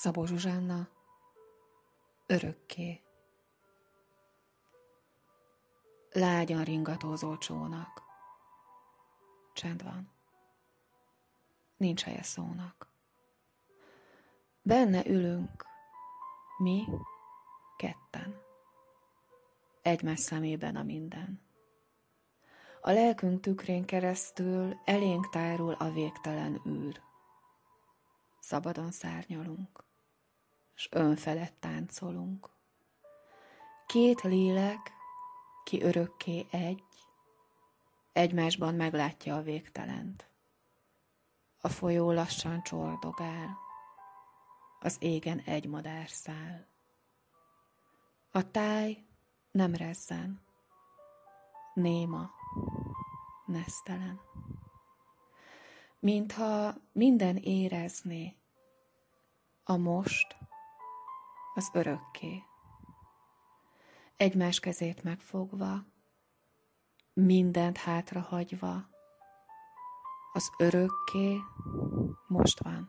Szabó Zsuzsánna, örökké. Lágyan ringatózó csónak. Csend van. Nincs helye szónak. Benne ülünk, mi ketten. Egymás szemében a minden. A lelkünk tükrén keresztül elénk tárul a végtelen űr. Szabadon szárnyalunk, s önfelett táncolunk. Két lélek, ki örökké egy, egymásban meglátja a végtelent. A folyó lassan csordogál, az égen egy madár száll. A táj nem rezzen, néma, nesztelen. Mintha minden érezné, a most, az örökké. Egymás kezét megfogva, mindent hátrahagyva, az örökké most van.